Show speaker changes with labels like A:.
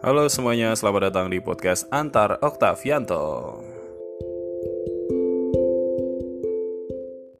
A: Halo semuanya, selamat datang di podcast Antar Oktavianto.